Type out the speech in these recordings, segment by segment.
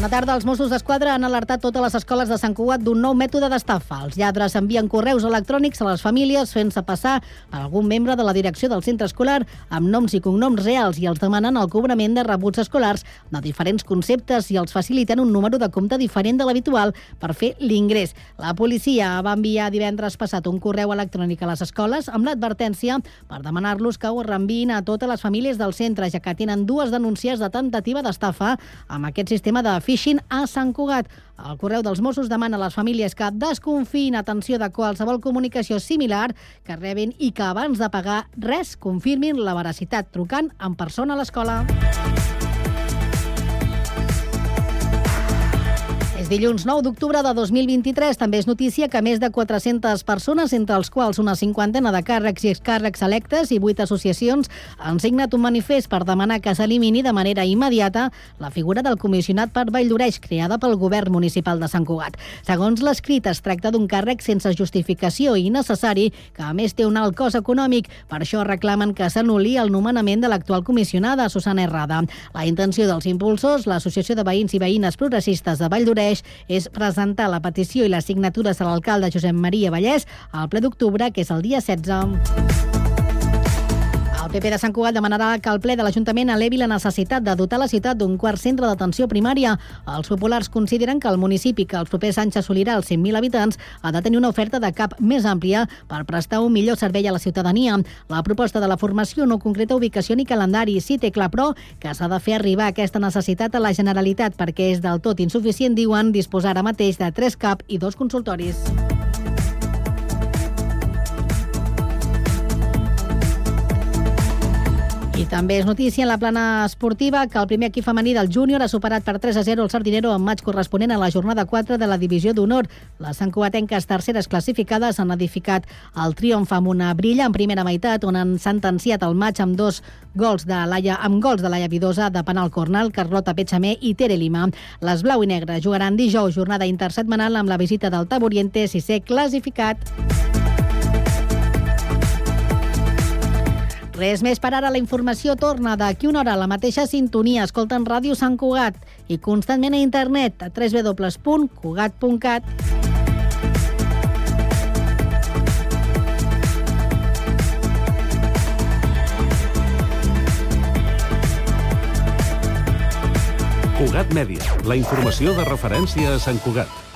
Bona tarda. Els Mossos d'Esquadra han alertat totes les escoles de Sant Cugat d'un nou mètode d'estafa. Els lladres envien correus electrònics a les famílies fent-se passar per algun membre de la direcció del centre escolar amb noms i cognoms reals i els demanen el cobrament de rebuts escolars de diferents conceptes i els faciliten un número de compte diferent de l'habitual per fer l'ingrés. La policia va enviar divendres passat un correu electrònic a les escoles amb l'advertència per demanar-los que ho reenviïn a totes les famílies del centre, ja que tenen dues denúncies de tentativa d'estafa amb aquest sistema de phishing a Sant Cugat. El correu dels Mossos demana a les famílies que desconfiïn atenció de qualsevol comunicació similar que rebin i que abans de pagar res confirmin la veracitat trucant en persona a l'escola. Dilluns 9 d'octubre de 2023. També és notícia que més de 400 persones, entre els quals una cinquantena de càrrecs i excàrrecs electes i vuit associacions, han signat un manifest per demanar que s'elimini de manera immediata la figura del comissionat per Valldoreix, creada pel govern municipal de Sant Cugat. Segons l'escrit, es tracta d'un càrrec sense justificació i innecessari, que a més té un alt cost econòmic. Per això reclamen que s'anul·li el nomenament de l'actual comissionada, Susana Errada. La intenció dels impulsors, l'Associació de Veïns i Veïnes Progressistes de És presentar la petició i les signatures a l'alcalde Josep Maria Vallès al ple d'octubre, que és el dia 16. El PP de Sant Cugat demanarà que el ple de l'Ajuntament elevi la necessitat de dotar la ciutat d'un quart centre d'atenció primària. Els populars consideren que el municipi, que els propers anys assolirà els 100.000 habitants, ha de tenir una oferta de CAP més àmplia per prestar un millor servei a la ciutadania. La proposta de la formació no concreta ubicació ni calendari. Sí té clar, però, que s'ha de fer arribar aquesta necessitat a la Generalitat perquè és del tot insuficient, diuen, disposar ara mateix de tres CAP i dos consultoris. I també és notícia en la plana esportiva que el primer equip femení del júnior ha superat per 3 a 0 el Sardinero en maig corresponent a la jornada 4 de la divisió d'honor. Les sancoatenques terceres classificades han edificat el triomf amb una brilla en primera meitat on han sentenciat el maig amb dos gols de Laia, amb gols de Laia Vidosa de penal cornal, Carlota Petxamé i Tere Lima. Les blau i negres jugaran dijous jornada intersetmanal amb la visita del Taboriente si ser classificat. Res més per ara, la informació torna d'aquí una hora a la mateixa sintonia. Escolten Ràdio Sant Cugat i constantment a internet a www.cugat.cat. Cugat Mèdia, la informació de referència a Sant Cugat.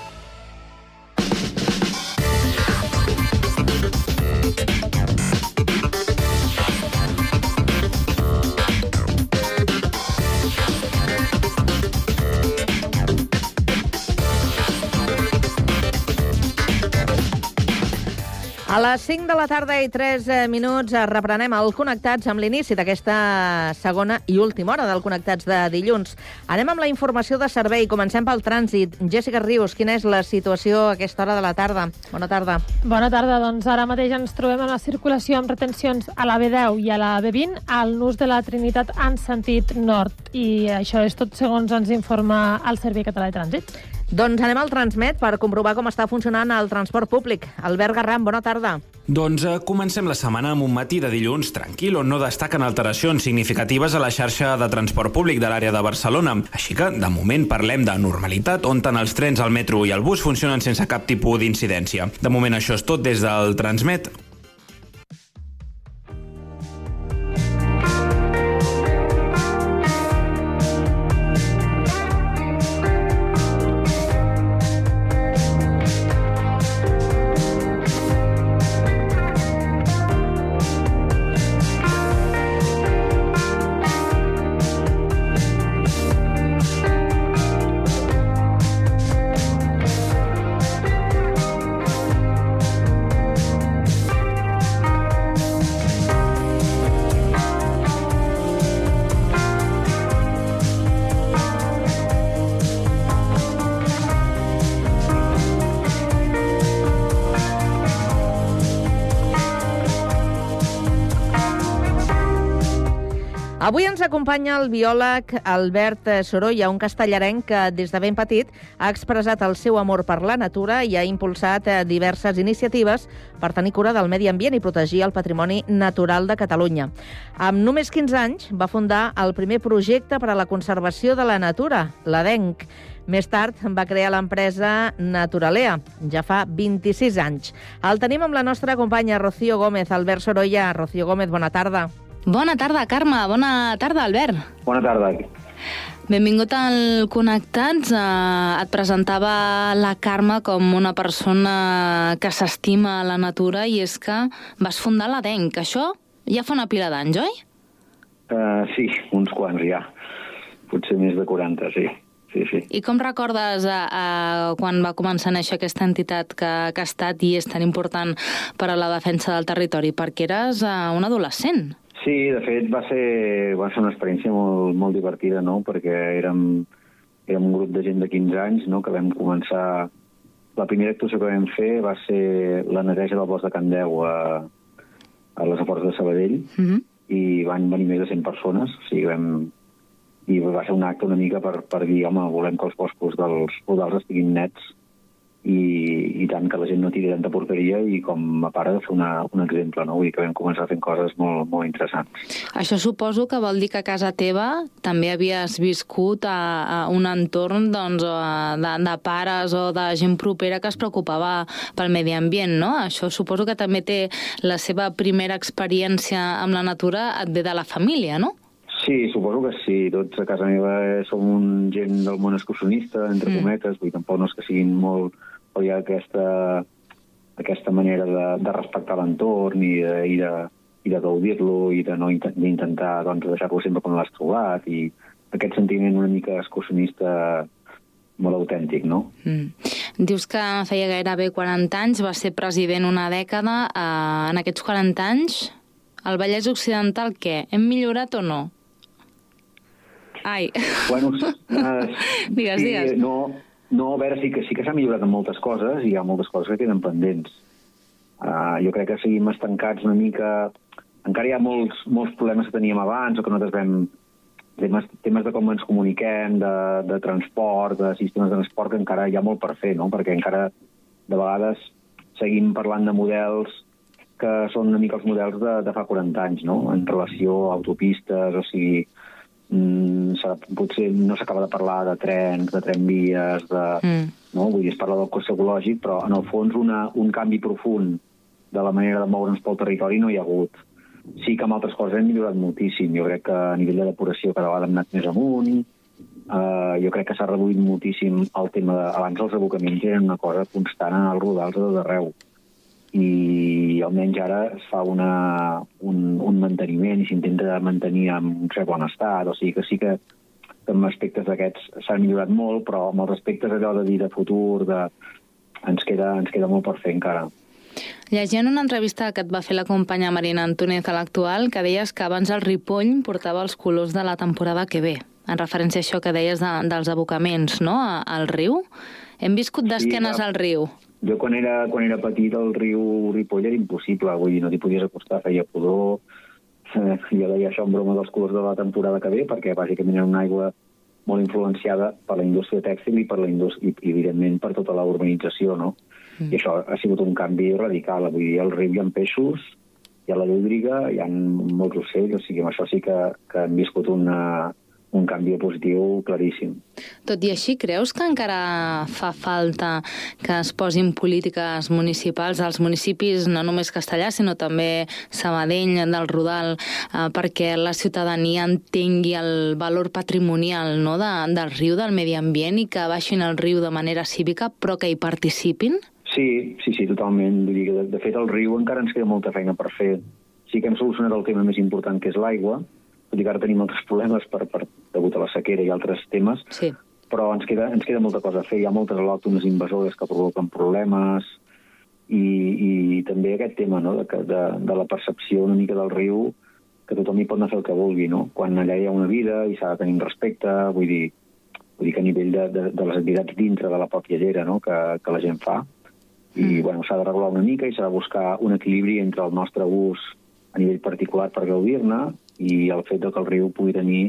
A les 5 de la tarda i 3 eh, minuts eh, reprenem el Connectats amb l'inici d'aquesta segona i última hora del Connectats de dilluns. Anem amb la informació de servei. Comencem pel trànsit. Jessica Rius, quina és la situació a aquesta hora de la tarda? Bona tarda. Bona tarda. Doncs ara mateix ens trobem amb la circulació amb retencions a la B10 i a la B20 al nus de la Trinitat en sentit nord. I això és tot segons ens informa el Servei Català de Trànsit. Doncs anem al Transmet per comprovar com està funcionant el transport públic. Albert Garram, bona tarda. Doncs eh, comencem la setmana amb un matí de dilluns tranquil on no destaquen alteracions significatives a la xarxa de transport públic de l'àrea de Barcelona. Així que, de moment, parlem de normalitat, on tant els trens, el metro i el bus funcionen sense cap tipus d'incidència. De moment això és tot des del Transmet. Acompanya el biòleg Albert Sorolla, un castellarenc que des de ben petit ha expressat el seu amor per la natura i ha impulsat eh, diverses iniciatives per tenir cura del medi ambient i protegir el patrimoni natural de Catalunya. Amb només 15 anys va fundar el primer projecte per a la conservació de la natura, l'ADENC. Més tard va crear l'empresa Naturalea, ja fa 26 anys. El tenim amb la nostra companya Rocío Gómez. Albert Sorolla. Rocío Gómez, bona tarda. Bona tarda, Carme. Bona tarda, Albert. Bona tarda. Benvingut al Connectats. Uh, et presentava la Carme com una persona que s'estima la natura i és que vas fundar l'ADENC. Això ja fa una pila d'anys, oi? Uh, sí, uns quants ja. Potser més de 40, sí. Sí, sí. I com recordes uh, uh, quan va començar a néixer aquesta entitat que, que ha estat i és tan important per a la defensa del territori? Perquè eres uh, un adolescent. Sí, de fet va ser, va ser una experiència molt, molt divertida, no? perquè érem, érem un grup de gent de 15 anys no? que vam començar... La primera actuació que vam fer va ser la neteja del bosc de Can Deu a, a les aportes de Sabadell Mm -hmm. i van venir més de 100 persones, o sigui, vam, i va ser un acte una mica per, per dir, home, volem que els boscos dels rodals estiguin nets i, i tant que la gent no tiri tanta porqueria i com a pare de fer una, un exemple, no? Vull dir que vam començar fent coses molt, molt interessants. Això suposo que vol dir que a casa teva també havies viscut a, a un entorn doncs, de, de pares o de gent propera que es preocupava pel medi ambient, no? Això suposo que també té la seva primera experiència amb la natura, et ve de la família, no? Sí, suposo que sí. Tots a casa meva som un gent del món excursionista, entre Mm. cometes, vull tampoc no és que siguin molt... O hi ha aquesta, aquesta manera de, de respectar l'entorn i de, i de, i de gaudir-lo i de no inten- d'intentar doncs, deixar-lo sempre com l'has trobat i aquest sentiment una mica excursionista molt autèntic, no? Mm. Dius que feia gairebé 40 anys, va ser president una dècada. Eh, en aquests 40 anys, el Vallès Occidental què? Hem millorat o no? Ai, Bueno, eh, Digues, sí, digues. No, no, a veure, sí que, sí que s'ha millorat en moltes coses i hi ha moltes coses que queden pendents. Uh, jo crec que seguim estancats una mica... Encara hi ha molts, molts problemes que teníem abans o que nosaltres vam... Temes, temes de com ens comuniquem, de, de transport, de sistemes de transport, que encara hi ha molt per fer, no? Perquè encara, de vegades, seguim parlant de models que són una mica els models de, de fa 40 anys, no? En relació a autopistes, o sigui, mm, potser no s'acaba de parlar de trens, de tramvies, de, Mm. no? Vull dir, es parla del cos ecològic, però en el fons una, un canvi profund de la manera de moure'ns pel territori no hi ha hagut. Sí que amb altres coses hem millorat moltíssim. Jo crec que a nivell de depuració cada vegada hem anat més amunt. Uh, jo crec que s'ha reduït moltíssim el tema de... Abans els abocaments eren una cosa constant en els rodals de tot arreu i almenys ara es fa una, un, un manteniment i s'intenta mantenir en un cert bon estat, o sigui que sí que en aspectes d'aquests s'ha millorat molt, però amb els aspectes allò de dir de futur, de... ens, queda, ens queda molt per fer encara. Llegint una entrevista que et va fer la companya Marina Antúnez a l'actual, que deies que abans el Ripoll portava els colors de la temporada que ve, en referència a això que deies de, dels abocaments, no?, a- al riu. Hem viscut d'esquenes va. al riu. Jo quan era, quan era petit el riu Ripoll era impossible, vull dir, no t'hi podies acostar, feia pudor. Eh, jo deia això en broma dels colors de la temporada que ve, perquè bàsicament era una aigua molt influenciada per la indústria tèxtil i, per la indústria, i, evidentment per tota la urbanització, no? Mm. I això ha sigut un canvi radical. Vull dir, al riu hi ha peixos, hi ha la llúdriga, hi ha molts ocells, o sigui, amb això sí que, que hem viscut una, un canvi positiu claríssim. Tot i així, creus que encara fa falta que es posin polítiques municipals als municipis, no només castellà, sinó també Sabadell, del Rodal, eh, perquè la ciutadania entengui el valor patrimonial no, de, del riu, del medi ambient, i que baixin al riu de manera cívica, però que hi participin? Sí, sí, sí, totalment. Vull dir que, de, de fet, al riu encara ens queda molta feina per fer. Sí que hem solucionat el tema més important, que és l'aigua, tot i que ara tenim altres problemes per, per, degut a la sequera i altres temes, Sí. però ens queda, ens queda molta cosa a fer. Hi ha moltes al·lòctones invasores que provoquen problemes i, i també aquest tema no? de, de, de la percepció una mica del riu que tothom hi pot anar a fer el que vulgui, no? Quan allà hi ha una vida i s'ha de tenir un respecte, vull dir, vull dir que a nivell de, de, de les activitats dintre de la pròpia llera no? que, que la gent fa, i bueno, s'ha de regular una mica i s'ha de buscar un equilibri entre el nostre ús a nivell particular per gaudir-ne i el fet de que el riu pugui tenir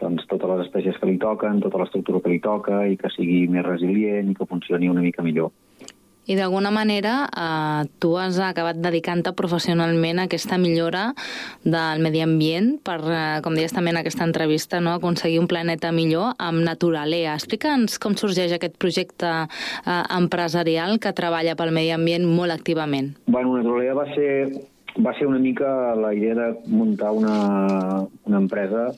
doncs, totes les espècies que li toquen, tota l'estructura que li toca i que sigui més resilient i que funcioni una mica millor. I d'alguna manera eh, tu has acabat dedicant-te professionalment a aquesta millora del medi ambient per, eh, com deies també en aquesta entrevista, no, aconseguir un planeta millor amb Naturalea. Explica'ns com sorgeix aquest projecte eh, empresarial que treballa pel medi ambient molt activament. Bueno, Naturalea va ser, va ser una mica la idea de muntar una, una empresa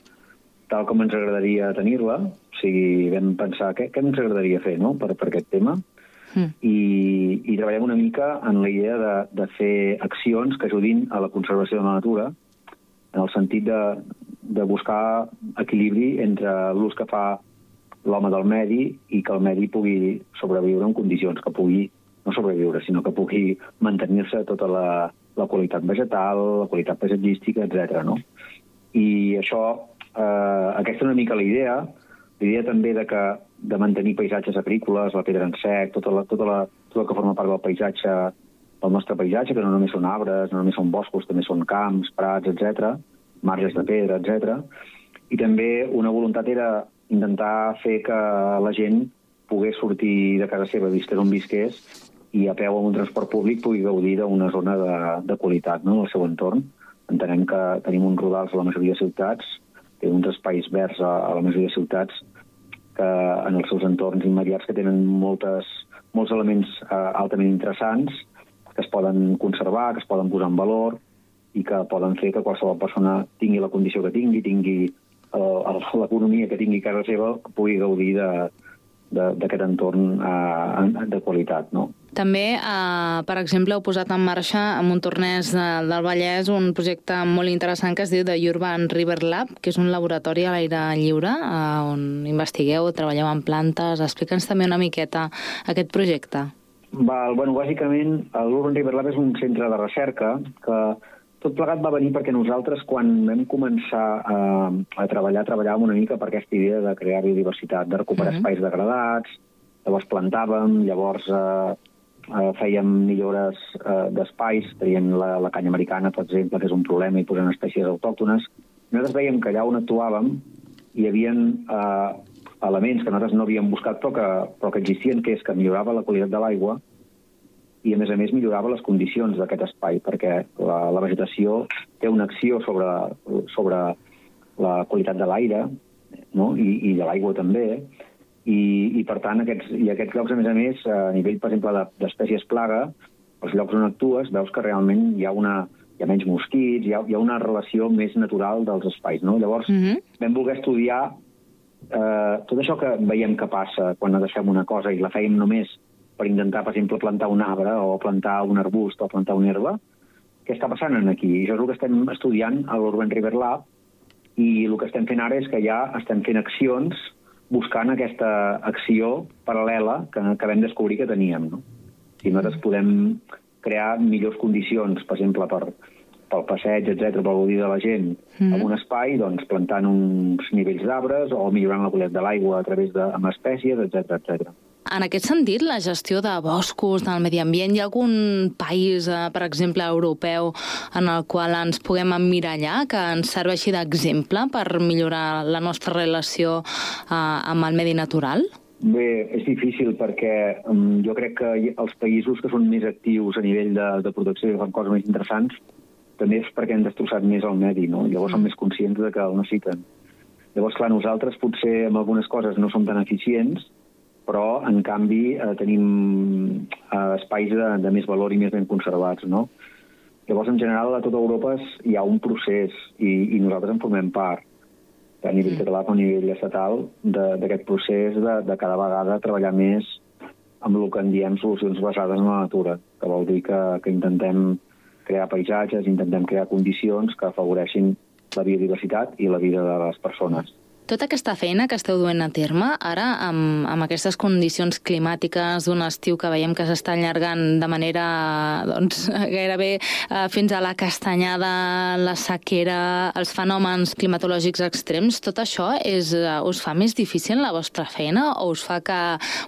tal com ens agradaria tenir-la. O sigui, vam pensar què, què ens agradaria fer no? per, per aquest tema mm. i, i treballem una mica en la idea de, de fer accions que ajudin a la conservació de la natura, en el sentit de, de buscar equilibri entre l'ús que fa l'home del medi i que el medi pugui sobreviure en condicions, que pugui no sobreviure, sinó que pugui mantenir-se tota la, la qualitat vegetal, la qualitat paisatgística, etc. No? I això, eh, aquesta és una mica la idea, l'idea també de que de mantenir paisatges agrícoles, la pedra en sec, tota la, tota la, tot el que forma part del paisatge, del nostre paisatge, que no només són arbres, no només són boscos, també són camps, prats, etc, marges de pedra, etc. I també una voluntat era intentar fer que la gent pogués sortir de casa seva, visqués on visqués, i a peu amb un transport públic pugui gaudir d'una zona de, de qualitat no, en el seu entorn. Entenem que tenim uns rodals a la majoria de ciutats, tenim uns espais verds a, a la majoria de ciutats, que en els seus entorns immediats que tenen moltes, molts elements eh, altament interessants que es poden conservar, que es poden posar en valor i que poden fer que qualsevol persona tingui la condició que tingui, tingui eh, l'economia que tingui casa seva, pugui gaudir d'aquest entorn eh, de qualitat. No? També, eh, per exemple, heu posat en marxa a Montornès de, del Vallès un projecte molt interessant que es diu The Urban River Lab, que és un laboratori a l'aire lliure eh, on investigueu, treballeu en plantes. Explica'ns també una miqueta aquest projecte. Val, bueno, bàsicament, l'Urban River Lab és un centre de recerca que tot plegat va venir perquè nosaltres, quan vam començar a, a treballar, treballàvem una mica per aquesta idea de crear biodiversitat, de recuperar uh mhm. -huh. espais degradats, llavors plantàvem, llavors eh, eh, fèiem millores eh, d'espais, tenien la, la canya americana, per exemple, que és un problema, i posant espècies autòctones. Nosaltres veiem que allà on actuàvem hi havia eh, elements que nosaltres no havíem buscat però que, però que existien, que és que millorava la qualitat de l'aigua i, a més a més, millorava les condicions d'aquest espai, perquè la, la vegetació té una acció sobre, sobre la qualitat de l'aire no? I, i de l'aigua també, i, i per tant, aquests, i aquests llocs, a més a més, a nivell, per exemple, d'espècies plaga, els llocs on actues, veus que realment hi ha una, hi ha menys mosquits, hi ha, hi ha una relació més natural dels espais, no? Llavors, mm -hmm. vam voler estudiar eh, tot això que veiem que passa quan deixem una cosa i la fèiem només per intentar, per exemple, plantar un arbre o plantar un arbust o plantar una herba, què està passant aquí? I això és el que estem estudiant a l'Urban River Lab i el que estem fent ara és que ja estem fent accions buscant aquesta acció paral·lela que, que vam descobrir que teníem. No? Si nosaltres podem crear millors condicions, per exemple, per, pel passeig, etc, pel gaudir de la gent, mm. en un espai, doncs plantant uns nivells d'arbres o millorant la qualitat de l'aigua a través de amb espècies, etc etc. En aquest sentit, la gestió de boscos, del medi ambient, hi ha algun país, eh, per exemple, europeu, en el qual ens puguem emmirallar, que ens serveixi d'exemple per millorar la nostra relació eh, amb el medi natural? Bé, és difícil perquè um, jo crec que els països que són més actius a nivell de, de protecció i fan coses més interessants també és perquè han destrossat més el medi, no? Llavors mm. són més conscients de que el necessiten. Llavors, clar, nosaltres potser amb algunes coses no som tan eficients, però en canvi eh, tenim eh, espais de, de més valor i més ben conservats, no? Llavors, en general, a tota Europa hi ha un procés i, i nosaltres en formem part, a nivell mm. català com a nivell estatal, d'aquest procés de, de cada vegada treballar més amb el que en diem solucions basades en la natura, que vol dir que, que intentem crear paisatges, intentem crear condicions que afavoreixin la biodiversitat i la vida de les persones. Tota aquesta feina que esteu duent a terme, ara, amb, amb aquestes condicions climàtiques d'un estiu que veiem que s'està allargant de manera doncs, gairebé eh, fins a la castanyada, la sequera, els fenòmens climatològics extrems, tot això és, eh, us fa més difícil la vostra feina o us fa que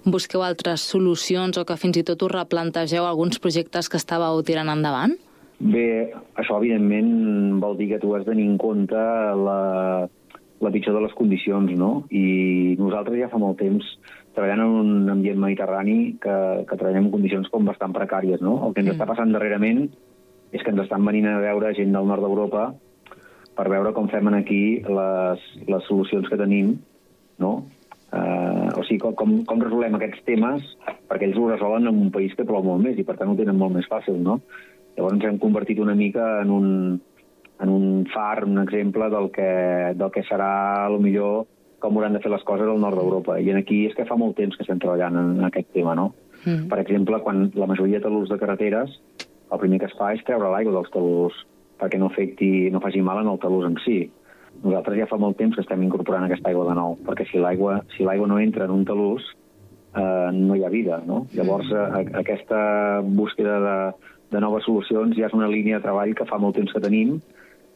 busqueu altres solucions o que fins i tot us replantegeu alguns projectes que estàveu tirant endavant? Bé, això evidentment vol dir que tu has de tenir en compte la, la pitjor de les condicions, no? I nosaltres ja fa molt temps treballant en un ambient mediterrani que, que treballem en condicions com bastant precàries, no? El que ens mm. està passant darrerament és que ens estan venint a veure gent del nord d'Europa per veure com fem aquí les, les solucions que tenim, no? Uh, o sigui, com, com, com resolem aquests temes, perquè ells ho resolen en un país que plou molt més i per tant ho tenen molt més fàcil, no? Llavors ens hem convertit una mica en un, en un far, un exemple del que, del que serà, a lo millor, com hauran de fer les coses al nord d'Europa. I aquí és que fa molt temps que estem treballant en, en aquest tema, no? Mm. Per exemple, quan la majoria de l'ús de carreteres, el primer que es fa és treure l'aigua dels talús perquè no afecti, no faci mal en el talús en si. Nosaltres ja fa molt temps que estem incorporant aquesta aigua de nou, perquè si l'aigua si l'aigua no entra en un talús, eh, no hi ha vida, no? Llavors, a, a aquesta búsqueda de, de noves solucions ja és una línia de treball que fa molt temps que tenim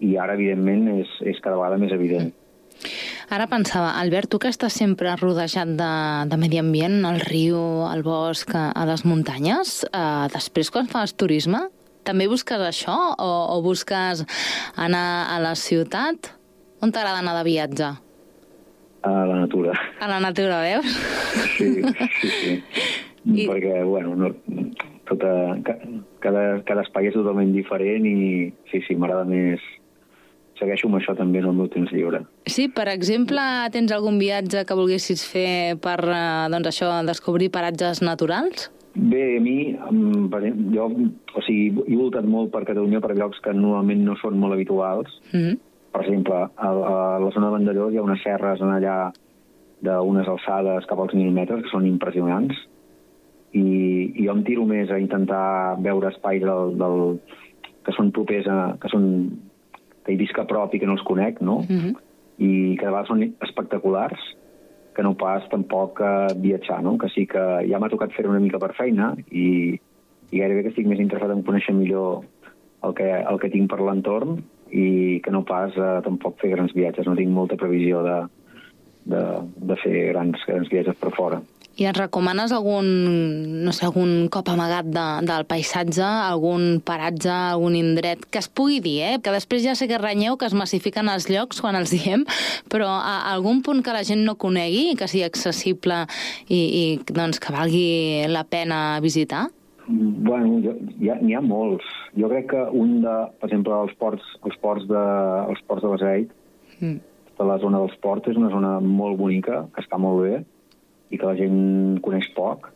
i ara, evidentment, és, és cada vegada més evident. Ara pensava, Albert, tu que estàs sempre rodejat de, de medi ambient, el riu, el bosc, a les muntanyes, eh, després quan fas turisme, també busques això o, o busques anar a la ciutat? On t'agrada anar de viatge? A la natura. A la natura, veus? Sí, sí, sí. I... Perquè, bueno, no, tota, cada, cada espai és totalment diferent i sí, sí, m'agrada més segueixo amb això també en el meu temps lliure. Sí, per exemple, tens algun viatge que volguessis fer per, eh, doncs això, descobrir paratges naturals? Bé, a mi, jo o sigui, he voltat molt per Catalunya per llocs que normalment no són molt habituals. Mm -hmm. Per exemple, a, a la zona de Vandellós hi ha unes serres en allà d'unes alçades cap als 1.000 metres que són impressionants i, i jo em tiro més a intentar veure espais del, del, que són propers a, que són que hi visc a prop i que no els conec, no? Mm -hmm. I que de vegades són espectaculars que no pas tampoc uh, viatjar, no? Que sí que ja m'ha tocat fer una mica per feina i, i gairebé que estic més interessat en conèixer millor el que, el que tinc per l'entorn i que no pas uh, tampoc fer grans viatges. No tinc molta previsió de, de, de fer grans, grans viatges per fora. I ens recomanes algun, no sé, algun cop amagat de, del paisatge, algun paratge, algun indret que es pugui dir, eh? Que després ja sé que renyeu que es massifiquen els llocs quan els diem, però a, algun punt que la gent no conegui, que sigui accessible i, i doncs, que valgui la pena visitar? Bueno, n'hi ha, ha molts. Jo crec que un de, per exemple, els ports, els ports de, els ports de Beseit, mm. de la zona dels ports, és una zona molt bonica, que està molt bé, i que la gent coneix poc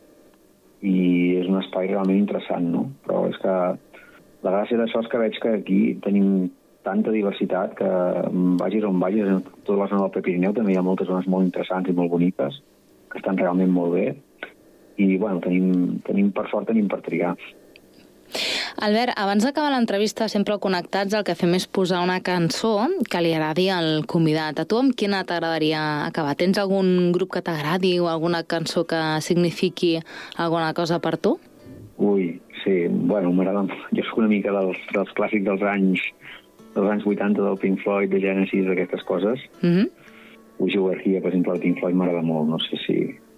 i és un espai realment interessant, no? Però és que la gràcia d'això és que veig que aquí tenim tanta diversitat que vagis on vagis, en tota la zona del Prepirineu també hi ha moltes zones molt interessants i molt boniques, que estan realment molt bé, i bueno, tenim, tenim per sort tenim per triar. Albert, abans d'acabar l'entrevista, sempre connectats, el que fem és posar una cançó que li agradi al convidat. A tu amb quina t'agradaria acabar? Tens algun grup que t'agradi o alguna cançó que signifiqui alguna cosa per tu? Ui, sí, bueno, m'agrada... Jo soc una mica dels, dels clàssics dels anys dels anys 80 del Pink Floyd, de Genesis, d'aquestes coses. Mm -hmm. Wish You Were Here, per exemple, el Pink Floyd m'agrada molt. No sé si,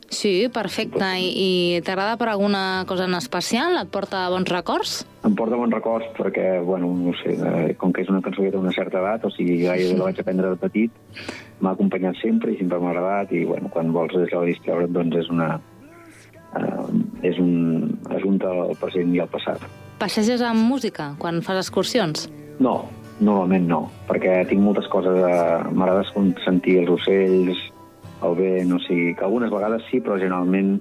Sí, perfecte. I, i t'agrada per alguna cosa en especial? Et porta bons records? Em porta bons records perquè, bueno, no sé, eh, com que és una cançó que té una certa edat, o sigui, gairebé la vaig aprendre de petit, m'ha acompanyat sempre i sempre m'ha agradat i, bueno, quan vols de distreure't, doncs és una... Eh, és un ajunta el present i el passat. Passeges amb música quan fas excursions? No, normalment no, perquè tinc moltes coses... Eh, M'agrada sentir els ocells, el vent, o sigui, que algunes vegades sí, però generalment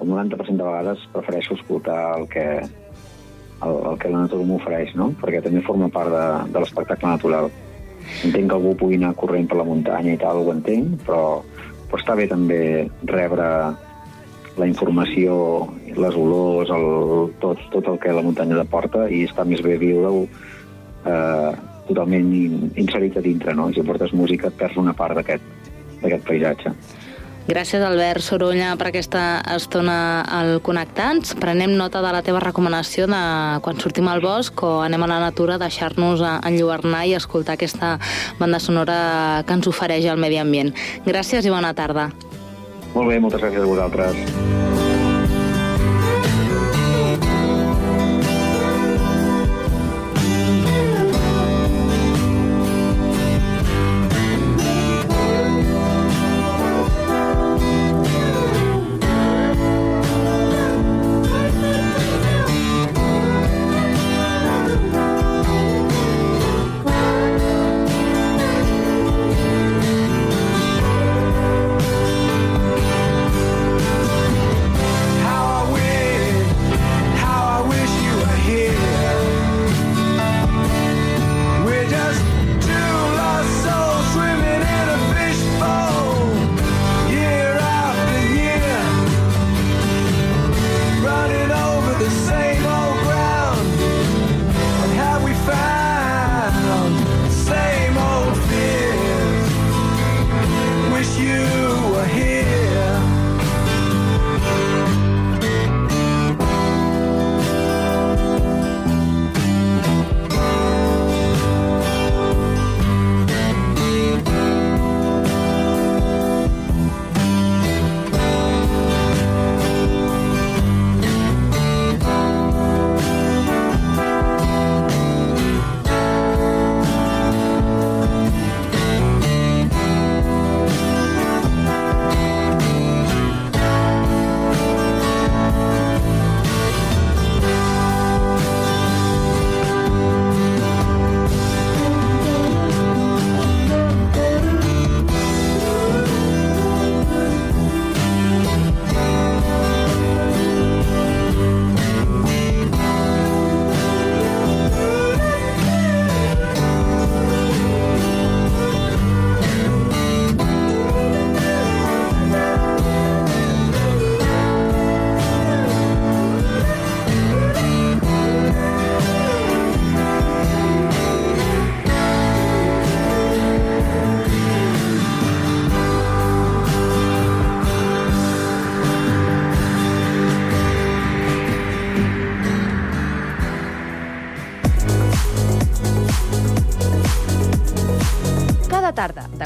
el 90% de vegades prefereixo escoltar el que, el, el que la natura m'ofereix, no? perquè també forma part de, de l'espectacle natural. Entenc que algú pugui anar corrent per la muntanya i tal, ho entenc, però, però està bé també rebre la informació, les olors, el, tot, tot el que la muntanya porta i està més bé viure-ho eh, totalment inserit a dintre, no? Si portes música et perds una part d'aquest d'aquest paisatge. Gràcies, Albert Sorolla, per aquesta estona al Connectats. Prenem nota de la teva recomanació de quan sortim al bosc o anem a la natura, deixar-nos enlluernar i escoltar aquesta banda sonora que ens ofereix el medi ambient. Gràcies i bona tarda. Molt bé, moltes gràcies a vosaltres.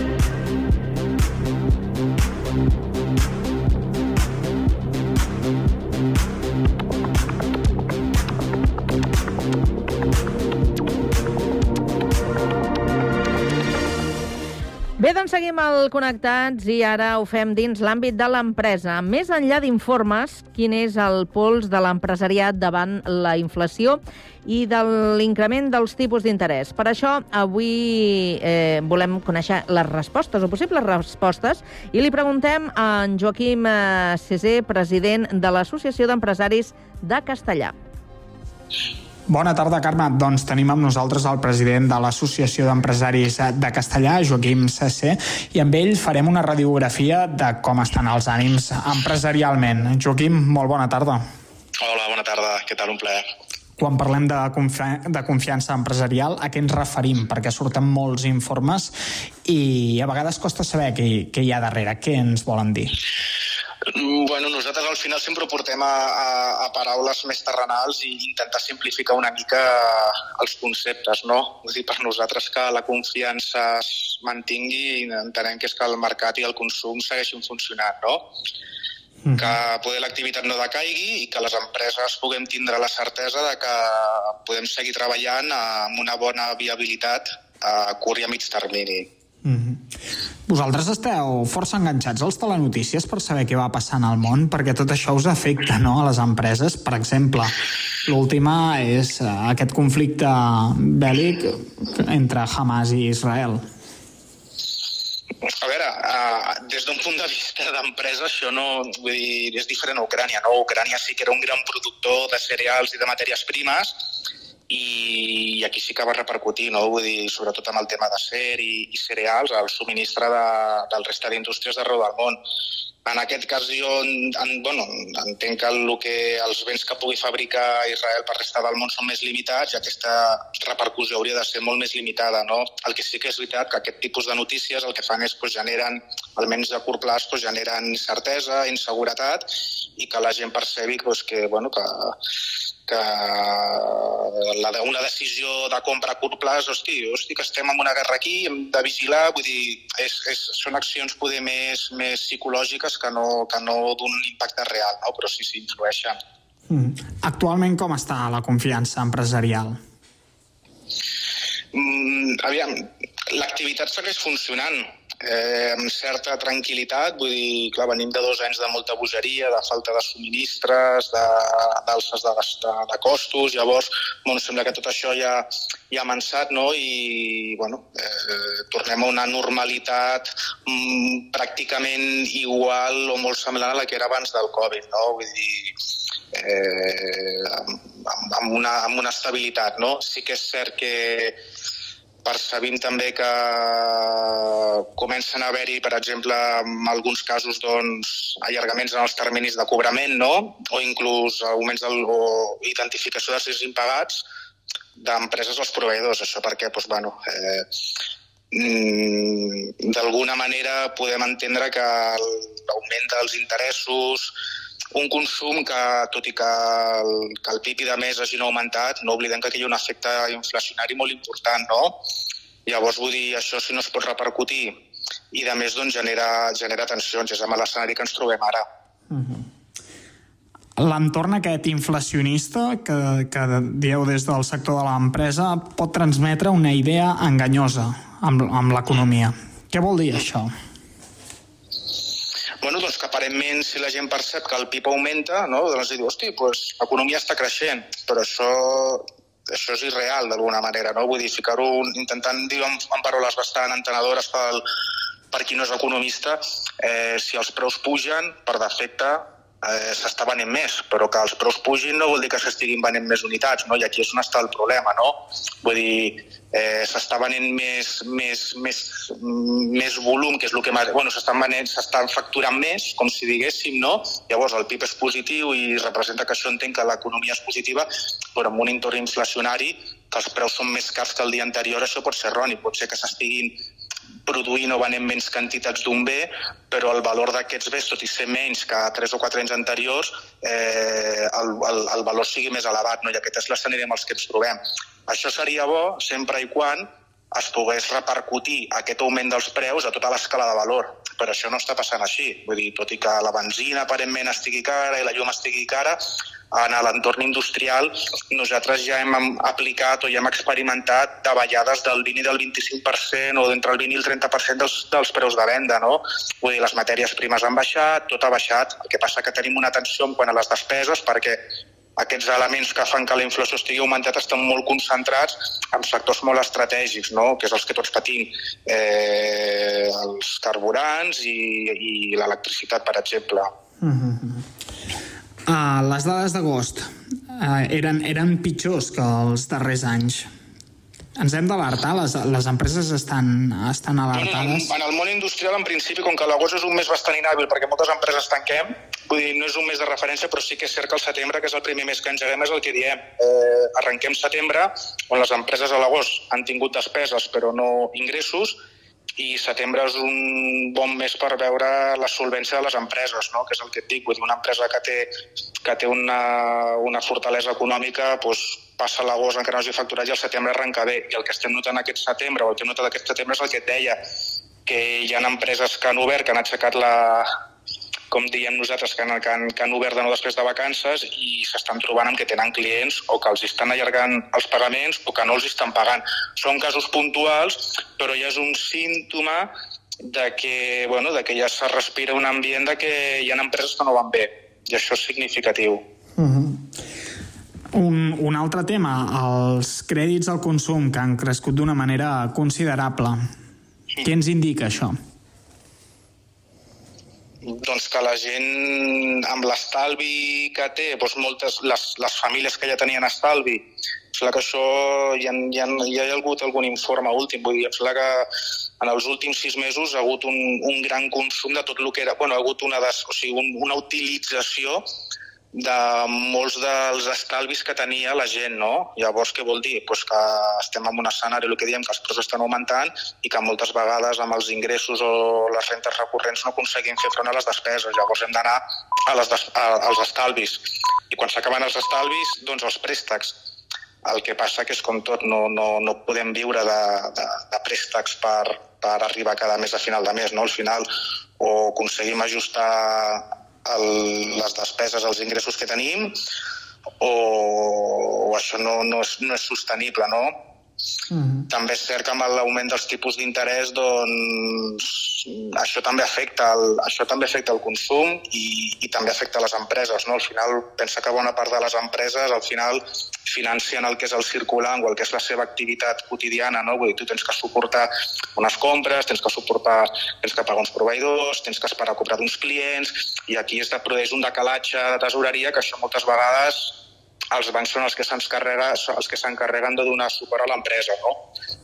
Bé, seguim al Connectats i ara ho fem dins l'àmbit de l'empresa. Més enllà d'informes, quin és el pols de l'empresariat davant la inflació i de l'increment dels tipus d'interès. Per això, avui eh, volem conèixer les respostes, o possibles respostes, i li preguntem a en Joaquim eh, Cesé, president de l'Associació d'Empresaris de Castellà. Bona tarda, Carme. Doncs tenim amb nosaltres el president de l'Associació d'Empresaris de Castellà, Joaquim Cessé, i amb ell farem una radiografia de com estan els ànims empresarialment. Joaquim, molt bona tarda. Hola, bona tarda. Què tal? Un plaer. Quan parlem de, confi de confiança empresarial, a què ens referim? Perquè surten molts informes i a vegades costa saber què, què hi ha darrere. Què ens volen dir? Bueno, nosaltres al final sempre ho portem a, a, a paraules més terrenals i intentar simplificar una mica els conceptes, no? És dir, per nosaltres que la confiança es mantingui i entenem que és que el mercat i el consum segueixin funcionant, no? Mm. que poder l'activitat no decaigui i que les empreses puguem tindre la certesa de que podem seguir treballant amb una bona viabilitat a curt i a mig termini. Mm -hmm. Vosaltres esteu força enganxats als telenotícies per saber què va passant al món, perquè tot això us afecta no, a les empreses. Per exemple, l'última és uh, aquest conflicte bèl·lic entre Hamas i Israel. A veure, uh, des d'un punt de vista d'empresa, això no... Vull dir, és diferent a Ucrània, no? Ucrània sí que era un gran productor de cereals i de matèries primes, i aquí sí que va repercutir, no? Vull dir, sobretot amb el tema d'acer i, i cereals, el subministre de, del resta d'indústries d'arreu del món. En aquest cas jo en, bueno, entenc que, el que els béns que pugui fabricar Israel per resta del món són més limitats i aquesta repercussió hauria de ser molt més limitada. No? El que sí que és veritat que aquest tipus de notícies el que fan és pues, generen, almenys a curt plaç, pues, generen certesa, inseguretat i que la gent percebi pues, que, bueno, que, que la, una decisió de compra a curt plaç, hosti, hosti, que estem en una guerra aquí, hem de vigilar, vull dir, és, és, són accions poder més, més psicològiques que no, que no d'un impacte real, no? però sí, sí, influeixen. Mm. Actualment com està la confiança empresarial? Mm, aviam, l'activitat segueix funcionant eh, amb certa tranquil·litat, vull dir, clar, venim de dos anys de molta bogeria, de falta de subministres, d'alces de, de, de, de costos, llavors, bueno, sembla que tot això ja, ja ha amansat, no?, i, bueno, eh, tornem a una normalitat mm, pràcticament igual o molt semblant a la que era abans del Covid, no?, vull dir, eh, amb, amb, una, amb una estabilitat, no? Sí que és cert que percebim també que comencen a haver-hi, per exemple, en alguns casos, doncs, allargaments en els terminis de cobrament, no? o inclús augments del, o identificació de ser impagats d'empreses als proveïdors. Això perquè, doncs, bueno, eh, mm, d'alguna manera podem entendre que l'augment dels interessos, un consum que, tot i que el, que el PIB de més hagin augmentat, no oblidem que aquí hi ha un efecte inflacionari molt important, no? Llavors, vull dir, això si no es pot repercutir i, de més, doncs, genera, genera tensions. És amb l'escenari que ens trobem ara. Uh -huh. L'entorn aquest inflacionista que, que dieu des del sector de l'empresa pot transmetre una idea enganyosa amb, amb l'economia. Què vol dir això? Bueno, doncs que aparentment si la gent percep que el PIB augmenta, no? doncs diu, hosti, doncs l'economia està creixent, però això això és irreal d'alguna manera, no? Vull dir, ficar-ho intentant dir en, en paraules bastant entenedores pel, per qui no és economista, eh, si els preus pugen, per defecte eh, s'està venent més, però que els preus pugin no vol dir que s'estiguin venent més unitats, no? i aquí és on està el problema. No? Vull dir, eh, s'està venent més, més, més, més volum, que és el que... Bueno, s'estan venent, s'estan facturant més, com si diguéssim, no? Llavors el PIB és positiu i representa que això entenc que l'economia és positiva, però en un entorn inflacionari que els preus són més cars que el dia anterior, això pot ser erroni. Pot ser que s'estiguin produint o venent menys quantitats d'un bé, però el valor d'aquests béns, tot i ser menys que 3 o 4 anys anteriors, eh, el, el, el valor sigui més elevat, no? i aquest és l'escenari amb els que ens trobem. Això seria bo sempre i quan es pogués repercutir aquest augment dels preus a tota l'escala de valor. Però això no està passant així. Vull dir, tot i que la benzina aparentment estigui cara i la llum estigui cara, en l'entorn industrial nosaltres ja hem aplicat o ja hem experimentat davallades del 20 i del 25% o d'entre el 20 i el 30% dels, dels preus de venda. No? Vull dir, les matèries primes han baixat, tot ha baixat. El que passa que tenim una tensió en quant a les despeses perquè aquests elements que fan que la inflació estigui augmentat estan molt concentrats en sectors molt estratègics, no? que és els que tots patim, eh, els carburants i, i l'electricitat, per exemple. Mm -hmm. Uh, les dades d'agost uh, eren, eren pitjors que els darrers anys. Ens hem d'alertar? Les, les empreses estan, estan alertades? En, en el món industrial, en principi, com que l'agost és un mes bastant inhàbil perquè moltes empreses tanquem, vull dir, no és un mes de referència, però sí que és cert que el setembre, que és el primer mes que engeguem, és el que diem. Eh, arrenquem setembre, on les empreses a l'agost han tingut despeses però no ingressos, i setembre és un bon mes per veure la solvència de les empreses, no? que és el que et dic. Vull dir, una empresa que té, que té una, una fortalesa econòmica doncs, passa l'agost encara no hagi facturat i el setembre arrenca bé. I el que estem notant aquest setembre, o el que hem notat aquest setembre és el que et deia, que hi ha empreses que han obert, que han aixecat la, com diem nosaltres, que han, que han, que han obert de nou després de vacances i s'estan trobant amb que tenen clients o que els estan allargant els pagaments o que no els estan pagant. Són casos puntuals, però ja és un símptoma de que, bueno, de que ja se respira un ambient de que hi ha empreses que no van bé, i això és significatiu. Uh -huh. Un, un altre tema, els crèdits al consum, que han crescut d'una manera considerable. Sí. Què ens indica això? Doncs que la gent amb l'estalvi que té, doncs moltes, les, les famílies que ja tenien estalvi, sembla que això ha, hi, ha, hi ha hagut algun informe últim, vull dir, em sembla que en els últims sis mesos ha hagut un, un gran consum de tot el que era, bueno, ha hagut una, des, o sigui, un, una utilització de molts dels estalvis que tenia la gent, no? Llavors, què vol dir? Pues que estem en un escenari, el que diem, que els preus estan augmentant i que moltes vegades amb els ingressos o les rentes recurrents no aconseguim fer front a les despeses. Llavors hem d'anar als estalvis. I quan s'acaben els estalvis, doncs els préstecs. El que passa que és com tot, no, no, no podem viure de, de, de préstecs per, per arribar cada mes a final de mes. No? Al final o aconseguim ajustar el, les despeses, els ingressos que tenim, o, o això no, no, és, no és sostenible, no? Mm -hmm. També és cert que amb l'augment dels tipus d'interès doncs, això també afecta el, això també afecta el consum i, i també afecta les empreses. No? Al final, pensa que bona part de les empreses al final financien el que és el circulant o el que és la seva activitat quotidiana. No? Vull dir, tu tens que suportar unes compres, tens que suportar, tens que pagar uns proveïdors, tens que esperar a cobrar d'uns clients i aquí es produeix un decalatge de tesoreria que això moltes vegades els bancs són els que s'encarreguen els que s'encarreguen de donar suport a l'empresa, no?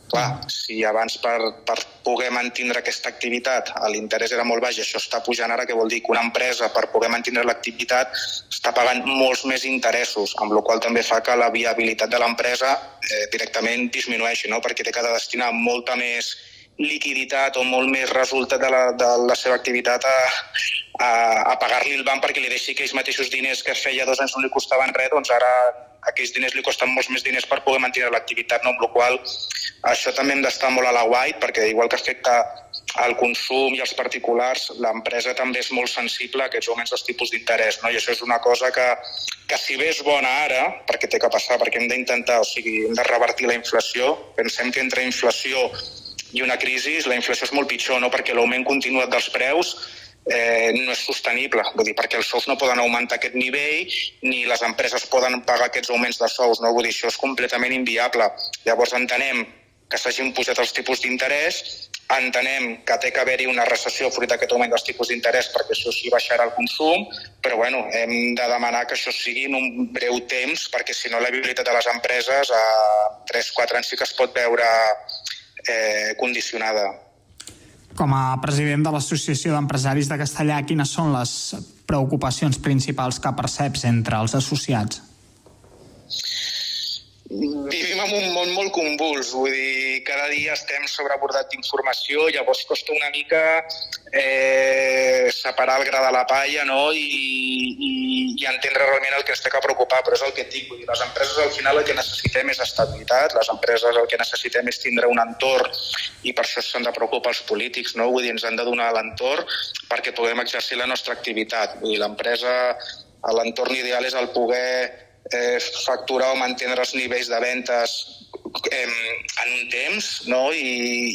Clar, si abans per, per poder mantenir aquesta activitat l'interès era molt baix i això està pujant ara, què vol dir? Que una empresa per poder mantenir l'activitat està pagant molts més interessos, amb la qual també fa que la viabilitat de l'empresa eh, directament disminueixi, no? perquè té que destinar molta més liquiditat o molt més resultat de la, de la seva activitat a, a, a pagar-li el banc perquè li deixi aquells mateixos diners que feia dos anys no li costaven res, doncs ara aquells diners li costen molts més diners per poder mantenir l'activitat, no? amb la qual això també hem d'estar molt a la white perquè igual que afecta al consum i als particulars, l'empresa també és molt sensible a aquests augments dels tipus d'interès. No? I això és una cosa que, que si bé és bona ara, perquè té que passar, perquè hem d'intentar, o sigui, hem de revertir la inflació, pensem que entre inflació i una crisi, la inflació és molt pitjor, no? perquè l'augment continuat dels preus eh, no és sostenible, vull dir, perquè els sous no poden augmentar aquest nivell ni les empreses poden pagar aquests augments de sous, no? vull dir, això és completament inviable. Llavors entenem que s'hagin pujat els tipus d'interès Entenem que té que haver-hi una recessió fruit d'aquest augment dels tipus d'interès perquè això sí baixarà el consum, però bueno, hem de demanar que això sigui en un breu temps perquè si no la viabilitat de les empreses a 3-4 anys sí que es pot veure eh, condicionada. Com a president de l'Associació d'Empresaris de Castellà, quines són les preocupacions principals que perceps entre els associats? Vivim en un món molt convuls, vull dir, cada dia estem sobrebordat d'informació, llavors costa una mica eh, separar el gra de la palla no? I, i, i entendre realment el que ens té que preocupar, però és el que et dic, vull dir, les empreses al final el que necessitem és estabilitat, les empreses el que necessitem és tindre un entorn i per això s'han de preocupar els polítics, no? vull dir, ens han de donar l'entorn perquè puguem exercir la nostra activitat, vull dir, l'empresa, l'entorn ideal és el poder eh, facturar o mantenir els nivells de ventes eh, en un temps no? I,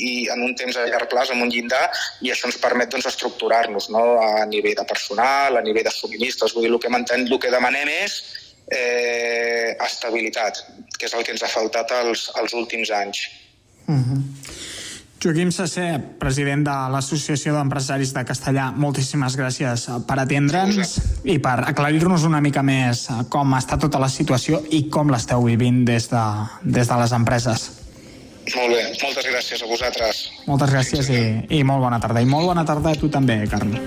i en un temps a llarg plaç, amb un llindar, i això ens permet doncs, estructurar-nos no? a nivell de personal, a nivell de subministres. Vull dir, el que, manten, el que demanem és eh, estabilitat, que és el que ens ha faltat els, els últims anys. Uh -huh. Joaquim Sasser, president de l'Associació d'Empresaris de Castellà, moltíssimes gràcies per atendre'ns i per aclarir-nos una mica més com està tota la situació i com l'esteu vivint des de, des de les empreses. Molt bé, moltes gràcies a vosaltres. Moltes gràcies i, i molt bona tarda. I molt bona tarda a tu també, Carme.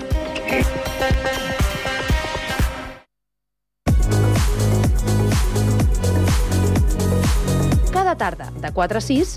Cada tarda, de 4 a 6,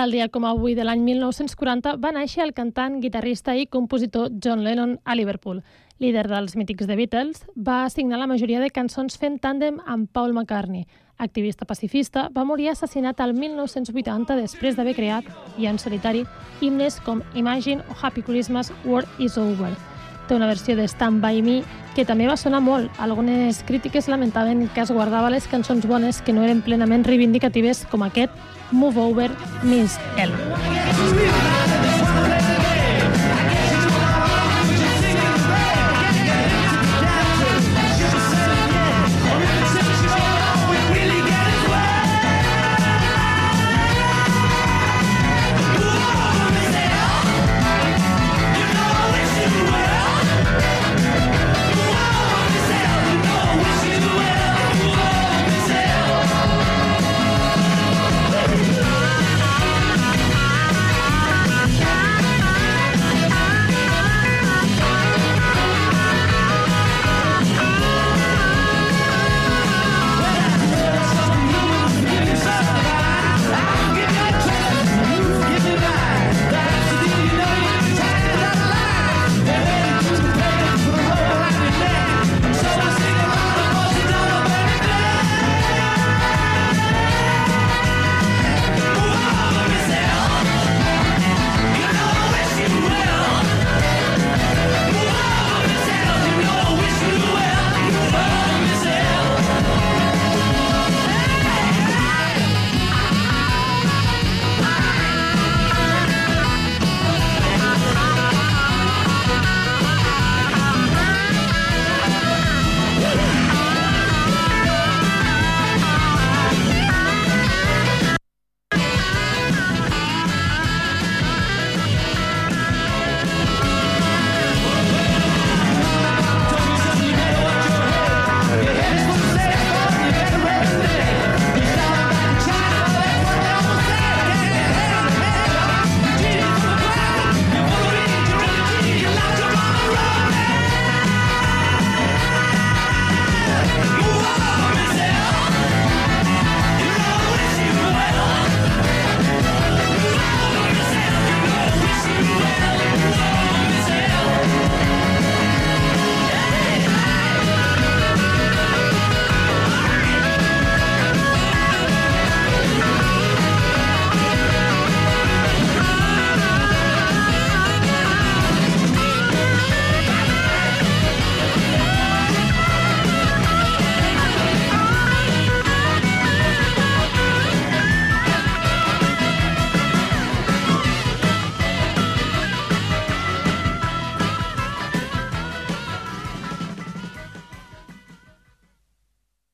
Tal dia com avui de l'any 1940 va néixer el cantant, guitarrista i compositor John Lennon a Liverpool. Líder dels mítics The Beatles, va signar la majoria de cançons fent tàndem amb Paul McCartney. Activista pacifista, va morir assassinat al 1980 després d'haver creat, i en solitari, himnes com Imagine o Happy Christmas, War is Over. Té una versió de Stand By Me que també va sonar molt. Algunes crítiques lamentaven que es guardava les cançons bones que no eren plenament reivindicatives com aquest Move Over Miss L.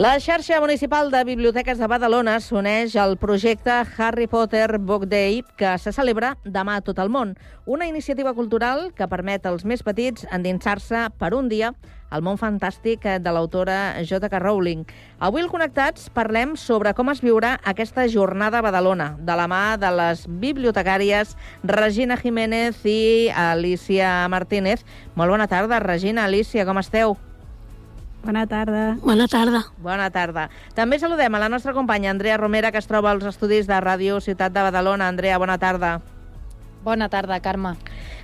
La xarxa municipal de biblioteques de Badalona s'uneix al projecte Harry Potter Book Day que se celebra demà a tot el món. Una iniciativa cultural que permet als més petits endinsar-se per un dia al món fantàstic de l'autora J.K. Rowling. Avui al Connectats parlem sobre com es viurà aquesta jornada a Badalona, de la mà de les bibliotecàries Regina Jiménez i Alicia Martínez. Molt bona tarda, Regina, Alicia, com esteu? Bona tarda. Bona tarda. Bona tarda. També saludem a la nostra companya Andrea Romera, que es troba als estudis de Ràdio Ciutat de Badalona. Andrea, bona tarda. Bona tarda, Carme.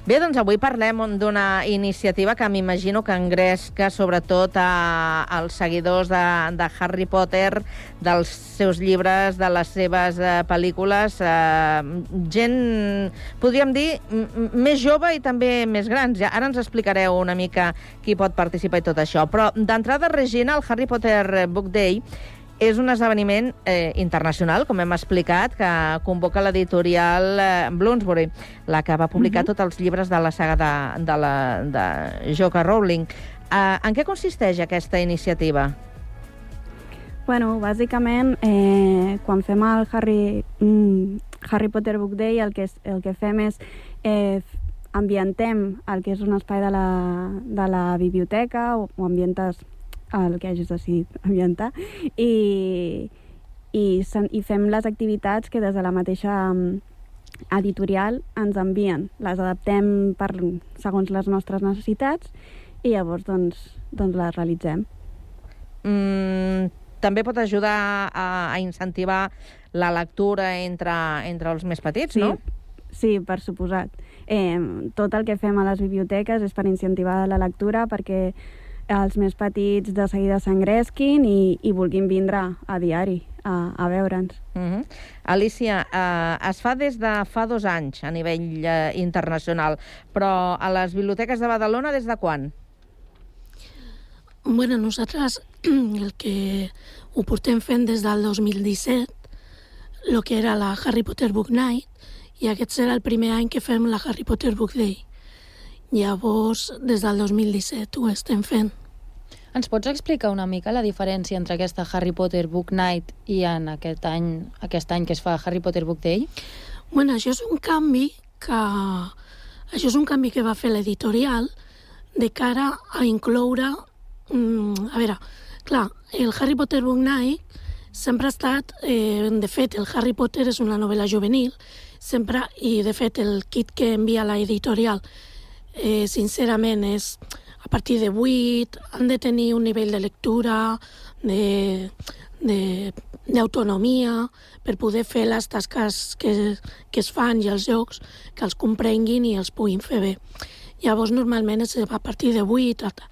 Bé, doncs avui parlem d'una iniciativa que m'imagino que engresca sobretot a, als seguidors de, de Harry Potter, dels seus llibres, de les seves eh, pel·lícules, eh, gent, podríem dir, més jove i també més grans. Ja, ara ens explicareu una mica qui pot participar i tot això. Però d'entrada, Regina, el Harry Potter Book Day és un esdeveniment eh, internacional, com hem explicat, que convoca l'editorial eh, Bloomsbury, la que va publicar uh -huh. tots els llibres de la saga de, de, la, de J.K. Rowling. Eh, en què consisteix aquesta iniciativa? Bueno, bàsicament, eh, quan fem el Harry, mm, Harry Potter Book Day, el que, és, el que fem és eh, ambientem el que és un espai de la, de la biblioteca o, o ambientes el que hagis decidit ambientar i, i, sen- i fem les activitats que des de la mateixa mm, editorial ens envien. Les adaptem per, segons les nostres necessitats i llavors doncs, doncs les realitzem. Mm, també pot ajudar a, a incentivar la lectura entre, entre els més petits, Sí, no? sí, per suposat. Eh, tot el que fem a les biblioteques és per incentivar la lectura perquè els més petits de seguida s'engresquin i, i vulguin vindre a diari a, a veure'ns. Uh -huh. Alicia, eh, es fa des de fa dos anys a nivell eh, internacional, però a les biblioteques de Badalona des de quan? Bueno, nosaltres el que ho portem fent des del 2017, el que era la Harry Potter Book Night, i aquest serà el primer any que fem la Harry Potter Book Day. Llavors, des del 2017 ho estem fent. Ens pots explicar una mica la diferència entre aquesta Harry Potter Book Night i en aquest any, aquest any que es fa Harry Potter Book Day? Bueno, això és un canvi que... Això és un canvi que va fer l'editorial de cara a incloure... Mm, a veure, clar, el Harry Potter Book Night sempre ha estat... Eh, de fet, el Harry Potter és una novel·la juvenil, sempre, i de fet el kit que envia l'editorial eh, sincerament és a partir de 8, han de tenir un nivell de lectura, d'autonomia per poder fer les tasques que, que es fan i els jocs que els comprenguin i els puguin fer bé. Llavors, normalment és a partir de 8. tal, tal.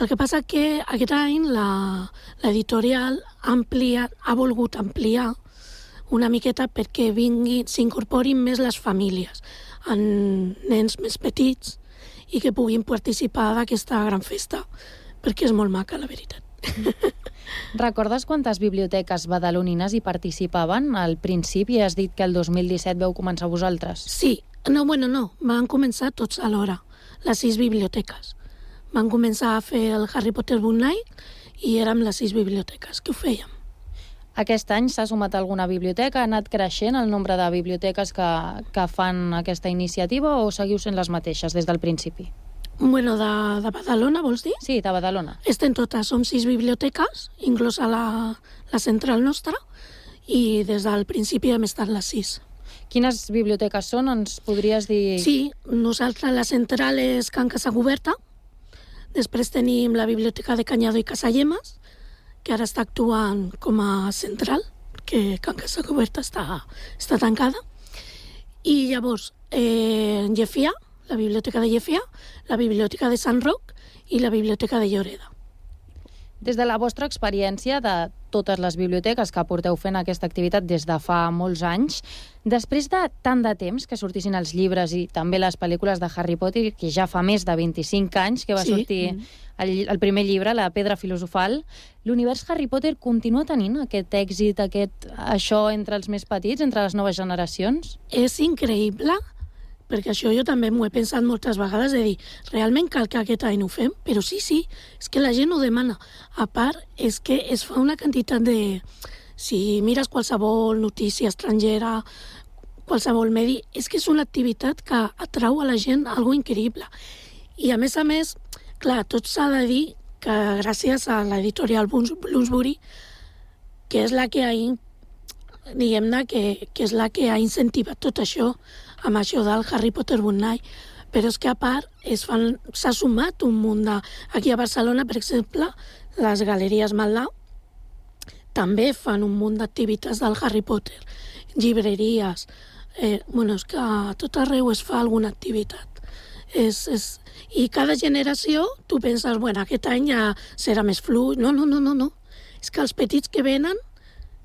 El que passa que aquest any l'editorial ha, ampliat, ha volgut ampliar una miqueta perquè s'incorporin més les famílies en nens més petits i que puguin participar d'aquesta gran festa, perquè és molt maca, la veritat. Recordes quantes biblioteques badalonines hi participaven? Al principi has dit que el 2017 veu començar vosaltres. Sí, no, bueno, no, van començar tots alhora, les sis biblioteques. Van començar a fer el Harry Potter Book Night i érem les sis biblioteques que ho fèiem. Aquest any s'ha sumat alguna biblioteca? Ha anat creixent el nombre de biblioteques que, que fan aquesta iniciativa o seguiu sent les mateixes des del principi? Bueno, de, de Badalona, vols dir? Sí, de Badalona. Estem totes, som sis biblioteques, inclosa la, la central nostra, i des del principi hem estat les sis. Quines biblioteques són? Ens podries dir... Sí, nosaltres la central és Can Casagoberta, després tenim la biblioteca de Canyado i Casallemes, que ara està actuant com a central, que Can Casagoberta està, està tancada, i llavors eh, Llefià, la biblioteca de Llefià, la biblioteca de Sant Roc i la biblioteca de Lloreda. Des de la vostra experiència de totes les biblioteques que porteu fent aquesta activitat des de fa molts anys, després de tant de temps que sortissin els llibres i també les pel·lícules de Harry Potter, que ja fa més de 25 anys que va Sí. sortir el, el primer llibre, La pedra filosofal, l'univers Harry Potter continua tenint aquest èxit, aquest, això entre els més petits, entre les noves generacions? És increïble, perquè això jo també m'ho he pensat moltes vegades, de dir, realment cal que aquest any ho fem? Però sí, sí, és que la gent ho demana. A part, és que es fa una quantitat de... Si mires qualsevol notícia estrangera, qualsevol medi, és que és una activitat que atrau a la gent algo increïble. I a més a més, clar, tot s'ha de dir que gràcies a l'editorial Bloomsbury, que és la que ha diguem-ne que, que és la que ha incentivat tot això amb això del Harry Potter Book Night. Però és que a part s'ha sumat un munt de... Aquí a Barcelona, per exemple, les galeries Malau també fan un munt d'activitats del Harry Potter, llibreries... Eh, bueno, és que a tot arreu es fa alguna activitat. És, és... I cada generació, tu penses, bueno, aquest any ja serà més fluid. No, no, no, no, no. És que els petits que venen,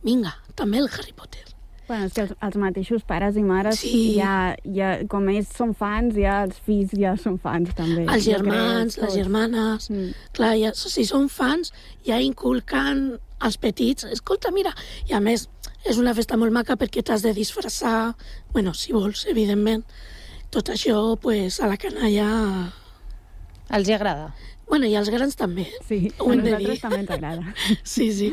vinga, també el Harry Potter. Bueno, és que els, els mateixos pares i mares, Sí. ja, ja, com ells són fans, ja els fills ja són fans també. Els germans, crec, les germanes... Mm. Clar, ja, si són fans, ja inculcant als petits. Escolta, mira, i a més, és una festa molt maca perquè t'has de disfressar, bueno, si vols, evidentment. Tot això, pues, a la canalla... Els hi agrada? Bueno, i als grans també. Sí, Ho a nosaltres dir. també ens agrada. Sí, sí.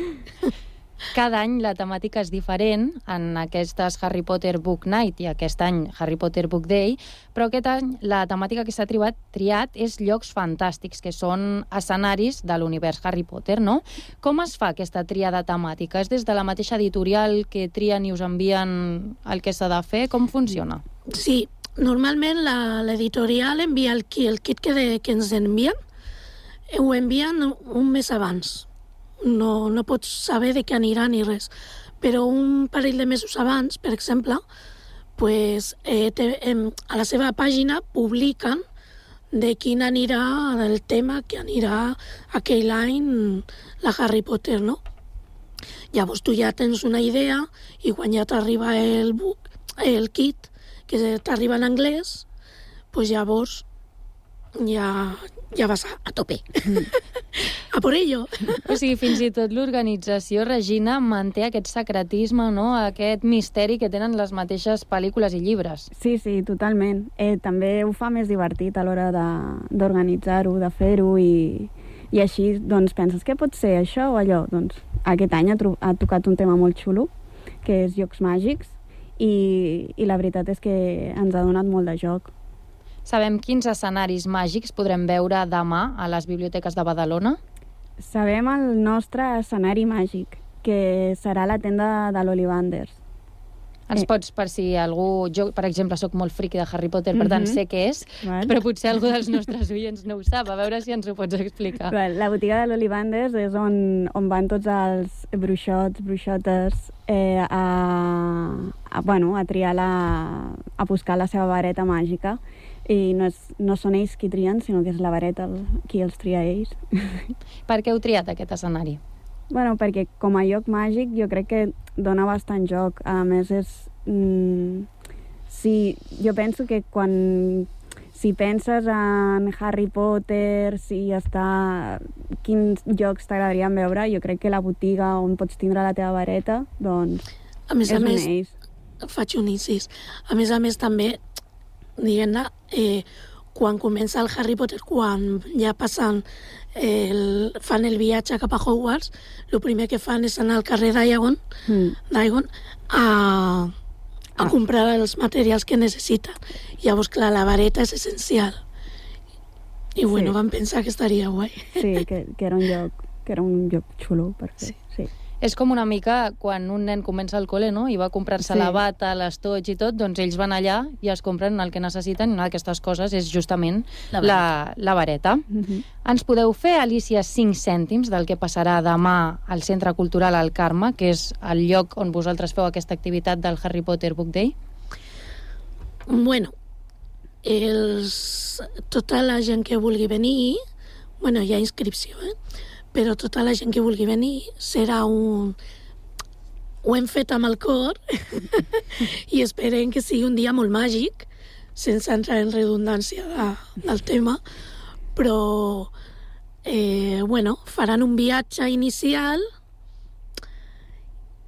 Cada any la temàtica és diferent en aquestes Harry Potter Book Night i aquest any Harry Potter Book Day, però aquest any la temàtica que s'ha triat, triat és llocs fantàstics, que són escenaris de l'univers Harry Potter, no? Com es fa aquesta triada temàtica? És des de la mateixa editorial que trien i us envien el que s'ha de fer? Com funciona? Sí, normalment l'editorial envia el, el kit que, de, que ens envien, ho envien un mes abans. No, no pots saber de què anirà ni res. Però un parell de mesos abans, per exemple, pues, eh, te, em, a la seva pàgina publiquen de quin anirà el tema que anirà aquell any la Harry Potter, no? Llavors tu ja tens una idea i quan ja t'arriba el book, el kit, que t'arriba en anglès, pues llavors ja, ja vas a, a tope. a por ello. O sigui, fins i tot l'organització, Regina, manté aquest secretisme, no? aquest misteri que tenen les mateixes pel·lícules i llibres. Sí, sí, totalment. Eh, també ho fa més divertit a l'hora de- d'organitzar-ho, de, de fer-ho i, i així doncs penses que pot ser això o allò. Doncs aquest any ha, ha tocat un tema molt xulo, que és Jocs Màgics, i, i la veritat és que ens ha donat molt de joc. Sabem quins escenaris màgics podrem veure demà a les biblioteques de Badalona? Sabem el nostre escenari màgic, que serà la tenda de l'Olivanders. Ens Eh. pots, per si algú... Jo, per exemple, sóc molt friqui de Harry Potter, per tant Mhm. sé què és, Val. però potser algú dels nostres oients no ho sap. A veure si ens ho pots explicar. Val, La botiga de l'Olivanders és on, on van tots els bruixots, bruixotes, eh, a, a, bueno, a triar la, a buscar la seva vareta màgica. I no, és, no són ells qui trien, sinó que és la vareta el, qui els tria ells. Per què heu triat aquest escenari? bueno, perquè com a lloc màgic jo crec que dona bastant joc. A més, és... Mm, sí, jo penso que quan si penses en Harry Potter, si està... quins jocs t'agradarien veure, jo crec que la botiga on pots tindre la teva vareta, doncs A més és a més, ells. faig un incís. A més a més, també, diguem-ne, eh, quan comença el Harry Potter, quan ja passen el, fan el viatge cap a Hogwarts, el primer que fan és anar al carrer Diagon, Mm. Diagon a, a comprar els materials que necessiten. Llavors, clar, la vareta és essencial. I bueno, Sí. vam pensar que estaria guai. Sí, que, que era un lloc que era un lloc xulo per fer. Sí. És com una mica quan un nen comença al col·le, no?, i va comprar-se Sí. la bata, l'estoig i tot, doncs ells van allà i es compren el que necessiten i una d'aquestes coses és justament La la, vareta. la, la vareta. Mm -hmm. Ens podeu fer, Alicia, 5 cèntims del que passarà demà al Centre Cultural al Carme, que és el lloc on vosaltres feu aquesta activitat del Harry Potter Book Day? Bueno, els, tota la gent que vulgui venir, bueno, hi ha inscripció, eh? Però tota la gent que vulgui venir serà un... Ho hem fet amb el cor i esperem que sigui un dia molt màgic, sense entrar en redundància de, del tema, però eh, bueno, faran un viatge inicial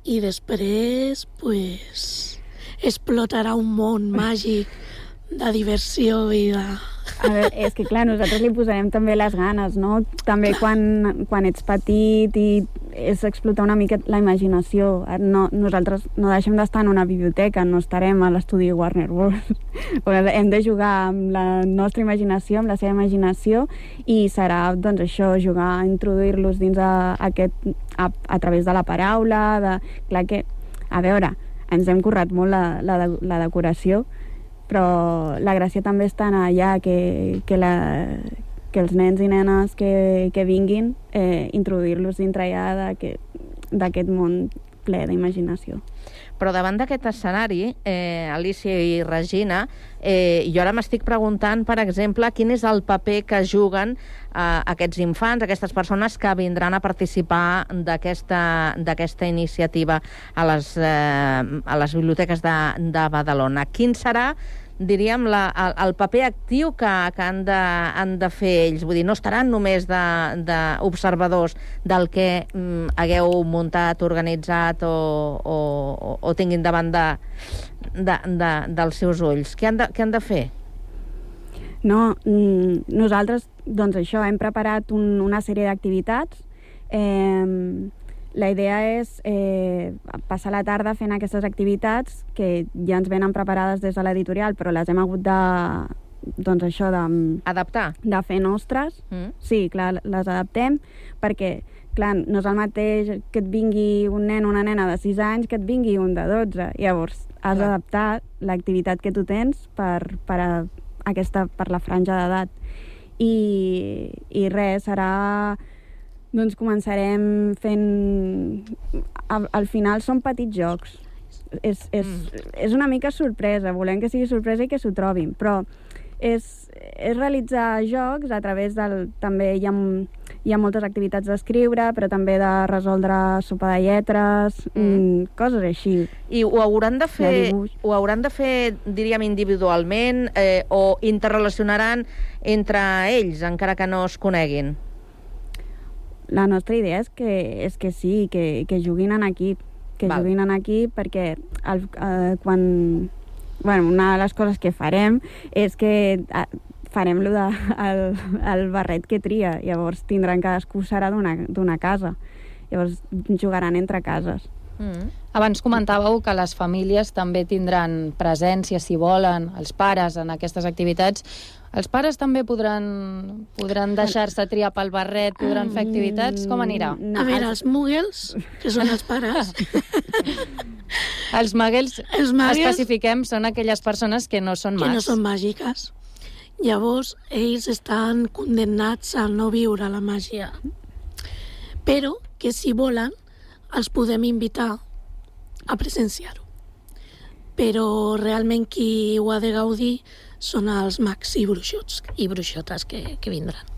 i després pues, explotarà un món màgic de diversió i de... A veure, és que clar, nosaltres li posarem també les ganes, no? També quan, quan ets petit i és explotar una mica la imaginació. No, nosaltres no deixem d'estar en una biblioteca, no estarem a l'estudi Warner Bros. Hem de jugar amb la nostra imaginació, amb la seva imaginació, i serà, doncs, això, jugar, introduir-los dins a, aquest, a, a través de la paraula, de... Clar que, a veure, ens hem currat molt la, la, la decoració, però la gràcia també està en allà que, que, la, que els nens i nenes que, que vinguin eh, introduir-los dintre de- d'aquest món ple d'imaginació. Però davant d'aquest escenari, eh, Alicia i Regina, eh, jo ara m'estic preguntant, per exemple, quin és el paper que juguen eh, aquests infants, aquestes persones que vindran a participar d'aquesta iniciativa a les, eh, a les biblioteques de, de Badalona. Quin serà diríem, la, el, el paper actiu que, que han, de, han de fer ells. Vull dir, no estaran només d'observadors de, de del que mm, hagueu muntat, organitzat o, o, o, o tinguin davant de, de, de, dels seus ulls. Què han de, què han de fer? No, mm, nosaltres, doncs això, hem preparat un, una sèrie d'activitats. Eh, la idea és eh, passar la tarda fent aquestes activitats que ja ens venen preparades des de l'editorial, però les hem hagut de, doncs això, de... Adaptar. De fer nostres. Mm. Sí, clar, les adaptem perquè, clar, no és el mateix que et vingui un nen o una nena de 6 anys que et vingui un de 12. Llavors, has d'adaptar l'activitat que tu tens per, per, a, aquesta, per la franja d'edat. I, I res, serà... Doncs començarem fent... Al, al final són petits jocs. És, és, mm. és una mica sorpresa, volem que sigui sorpresa i que s'ho trobin, però és, és realitzar jocs a través del... També hi ha, hi ha moltes activitats d'escriure, però també de resoldre sopa de lletres, mm. Mm, coses així. I ho hauran de fer, dibuix. ho hauran de fer diríem, individualment eh, o interrelacionaran entre ells, encara que no es coneguin? La nostra idea és que, és que sí, que, que juguin en equip, que Val. Juguin en equip perquè el, eh, quan... Bueno, una de les coses que farem és que eh, farem lo de, el, el barret que tria, llavors tindran cadascú serà d'una d'una casa. Llavors jugaran entre cases. Mm. Abans comentàveu que les famílies també tindran presència, si volen, els pares en aquestes activitats. Els pares també podran, podran deixar-se triar pel barret, podran fer activitats? Com anirà? A veure, els muggles, que són els pares, Els muggles, Els muggles- especifiquem, són aquelles persones que no són que mags. no són màgiques. Llavors, ells estan condemnats a no viure la màgia. Però que si volen, els podem invitar a presenciar-ho. Però realment qui ho ha de gaudir són els mags i bruixots i bruixotes que, que vindran.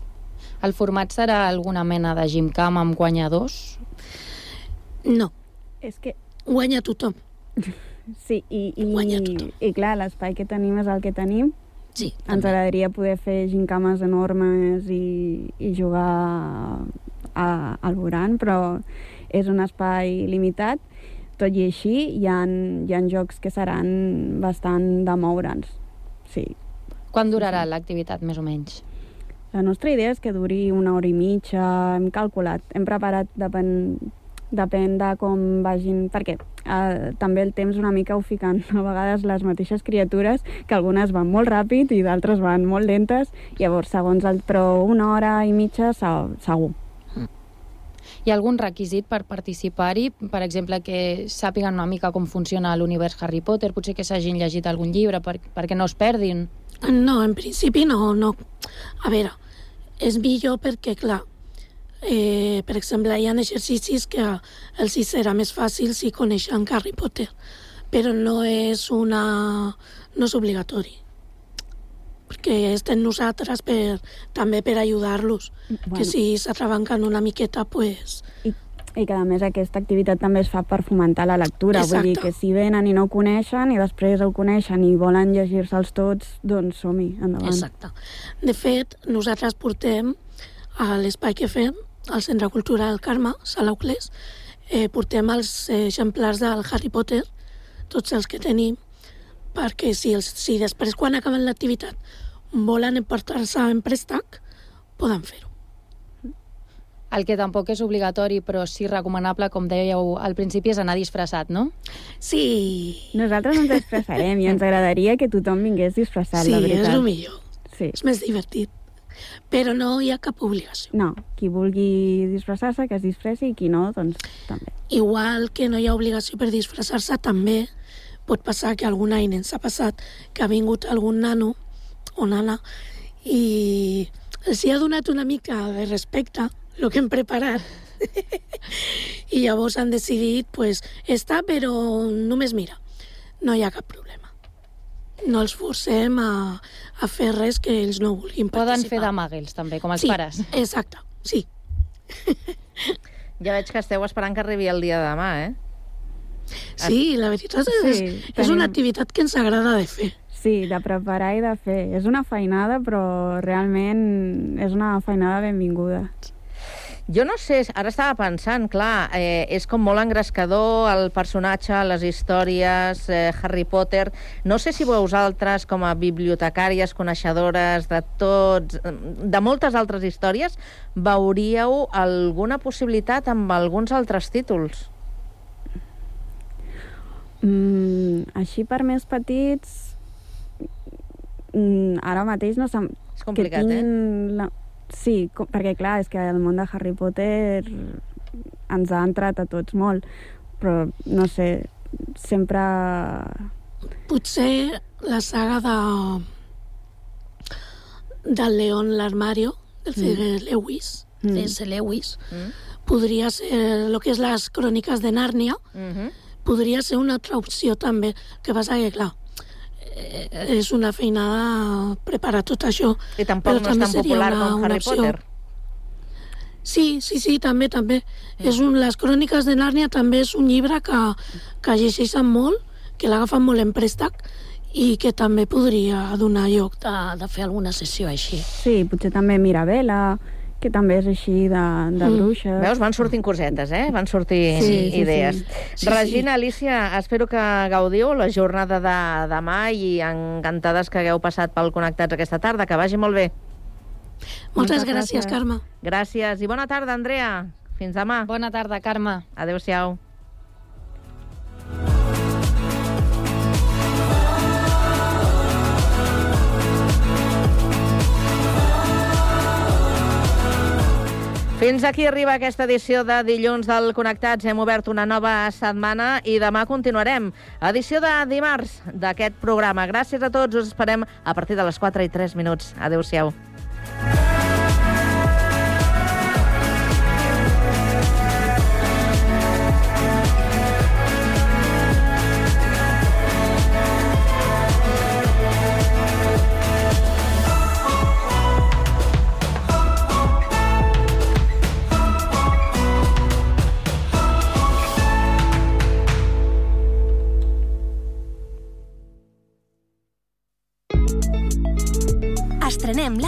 El format serà alguna mena de gimcam amb guanyadors? No. És que... Guanya tothom. Sí, i, i, i clar, l'espai que tenim és el que tenim Sí, Ens agradaria poder fer gincames enormes i, i jugar a, al Buran, però és un espai limitat. Tot i així, hi ha, hi ha jocs que seran bastant de moure'ns. Sí. Quan durarà l'activitat, més o menys? La nostra idea és que duri una hora i mitja, hem calculat, hem preparat, depèn, depèn de com vagin, perquè eh, també el temps una mica ho fiquen a vegades les mateixes criatures, que algunes van molt ràpid i d'altres van molt lentes, llavors segons el, però una hora i mitja se- segur. Hi ha algun requisit per participar-hi? Per exemple, que sàpiguen una mica com funciona l'univers Harry Potter, potser que s'hagin llegit algun llibre per, perquè no es perdin. No, en principi no, no. A veure, és millor perquè, clar, eh, per exemple, hi ha exercicis que els hi serà més fàcil si coneixen Harry Potter, però no és una... no és obligatori perquè estem nosaltres per, també per ajudar-los, Bueno. que si s'atrabanquen una miqueta, pues... I, I que a més aquesta activitat també es fa per fomentar la lectura, vull dir Exacte. que si venen i no ho coneixen i després ho coneixen i volen llegir-se'ls tots, doncs som-hi, endavant. Exacte. De fet, nosaltres portem a l'espai que fem, al Centre Cultural Carme, Sala Uclés, eh, portem els exemplars del Harry Potter, tots els que tenim, perquè si, els, si després, quan acaben l'activitat, volen emportar-se en préstec, poden fer-ho. El que tampoc és obligatori, però sí recomanable, com dèieu al principi, és anar disfressat, no? Sí. Nosaltres ens disfressarem i ens agradaria que tothom vingués disfressat, Sí, la és veritat. el millor. Sí. És més divertit. Però no hi ha cap obligació. No, qui vulgui disfressar-se, que es disfressi, i qui no, doncs també. Igual que no hi ha obligació per disfressar-se, també pot passar que algun any ens ha passat que ha vingut algun nano o nana i els hi ha donat una mica de respecte el que hem preparat i llavors han decidit pues, estar però només mira no hi ha cap problema no els forcem a, a fer res que ells no vulguin Poden participar. fer d'amagels, també, com els sí, pares. exacte, sí Ja veig que esteu esperant que arribi el dia de demà, eh? Sí, la veritat és, Sí, és tenim- una activitat que ens agrada de fer. Sí, de preparar i de fer. És una feinada, però realment és una feinada benvinguda. Jo no sé, ara estava pensant, clar, eh, és com molt engrescador el personatge, les històries, eh, Harry Potter. No sé si vosaltres, com a bibliotecàries, coneixedores de tots, de moltes altres històries, veuríeu alguna possibilitat amb alguns altres títols. Mm, així per més petits, ara mateix no se'm... És complicat, que tinguin La... Sí, com, perquè clar, és que el món de Harry Potter ens ha entrat a tots molt, però no sé, sempre... Potser la saga de del León l'Armario, del C.G. Lewis, Mm. C.S. Lewis, podria ser el que és les cròniques de Nàrnia, podria ser una altra opció també, que passa que, clar, eh, és una feinada preparar tot això. I tampoc però no és també tan seria popular una- com una Harry opció. Potter. Sí, sí, sí, també, també. És un, les cròniques de Nàrnia també és un llibre que, que llegeixen molt, que l'agafen molt en préstec i que també podria donar lloc de, de fer alguna sessió així. Sí, potser també Mirabella, que també és així de, de Mm. bruixes. Veus, van sortint cosetes, eh? Van sortint Sí, sí, idees. sí. Sí, Regina, Alicia, espero que gaudiu la jornada de demà i encantades que hagueu passat pel Connectats aquesta tarda. Que vagi molt bé. Moltes gràcies, Carme. Gràcies i bona tarda, Andrea. Fins demà. Bona tarda, Carme. Adéu-siau. Fins aquí arriba aquesta edició de dilluns del Connectats. Hem obert una nova setmana i demà continuarem. Edició de dimarts d'aquest programa. Gràcies a tots. Us esperem a partir de les 4 i 3 minuts. Adéu-siau.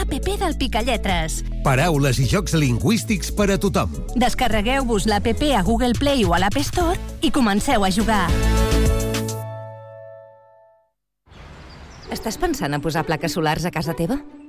L'app del Picalletres. Paraules i jocs lingüístics per a tothom. Descarregueu-vos l'app a Google Play o a l'App Store i comenceu a jugar. Estàs pensant a posar plaques solars a casa teva?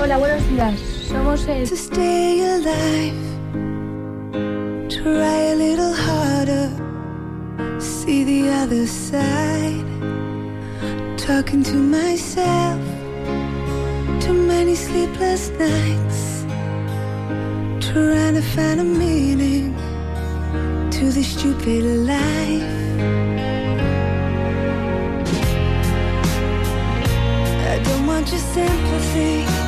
Hola, buenos días. Somos el... To stay alive, try a little harder, see the other side. Talking to myself, too many sleepless nights, trying to find a meaning to this stupid life. I don't want your sympathy.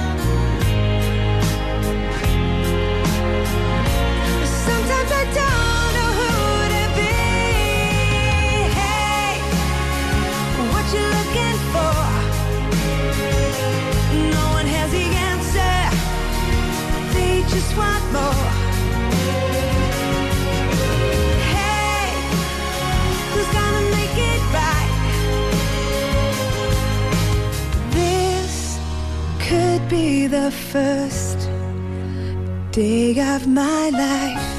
Just want more. Hey, who's gonna make it right? This could be the first day of my life.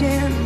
watching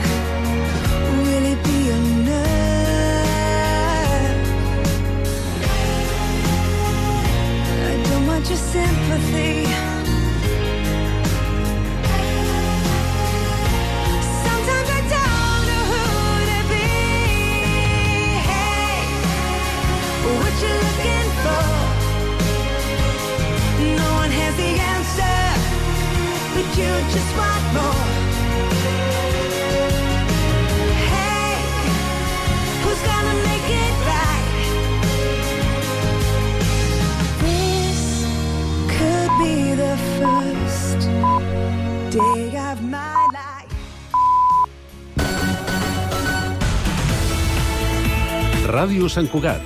Ràdio Sant Cugat,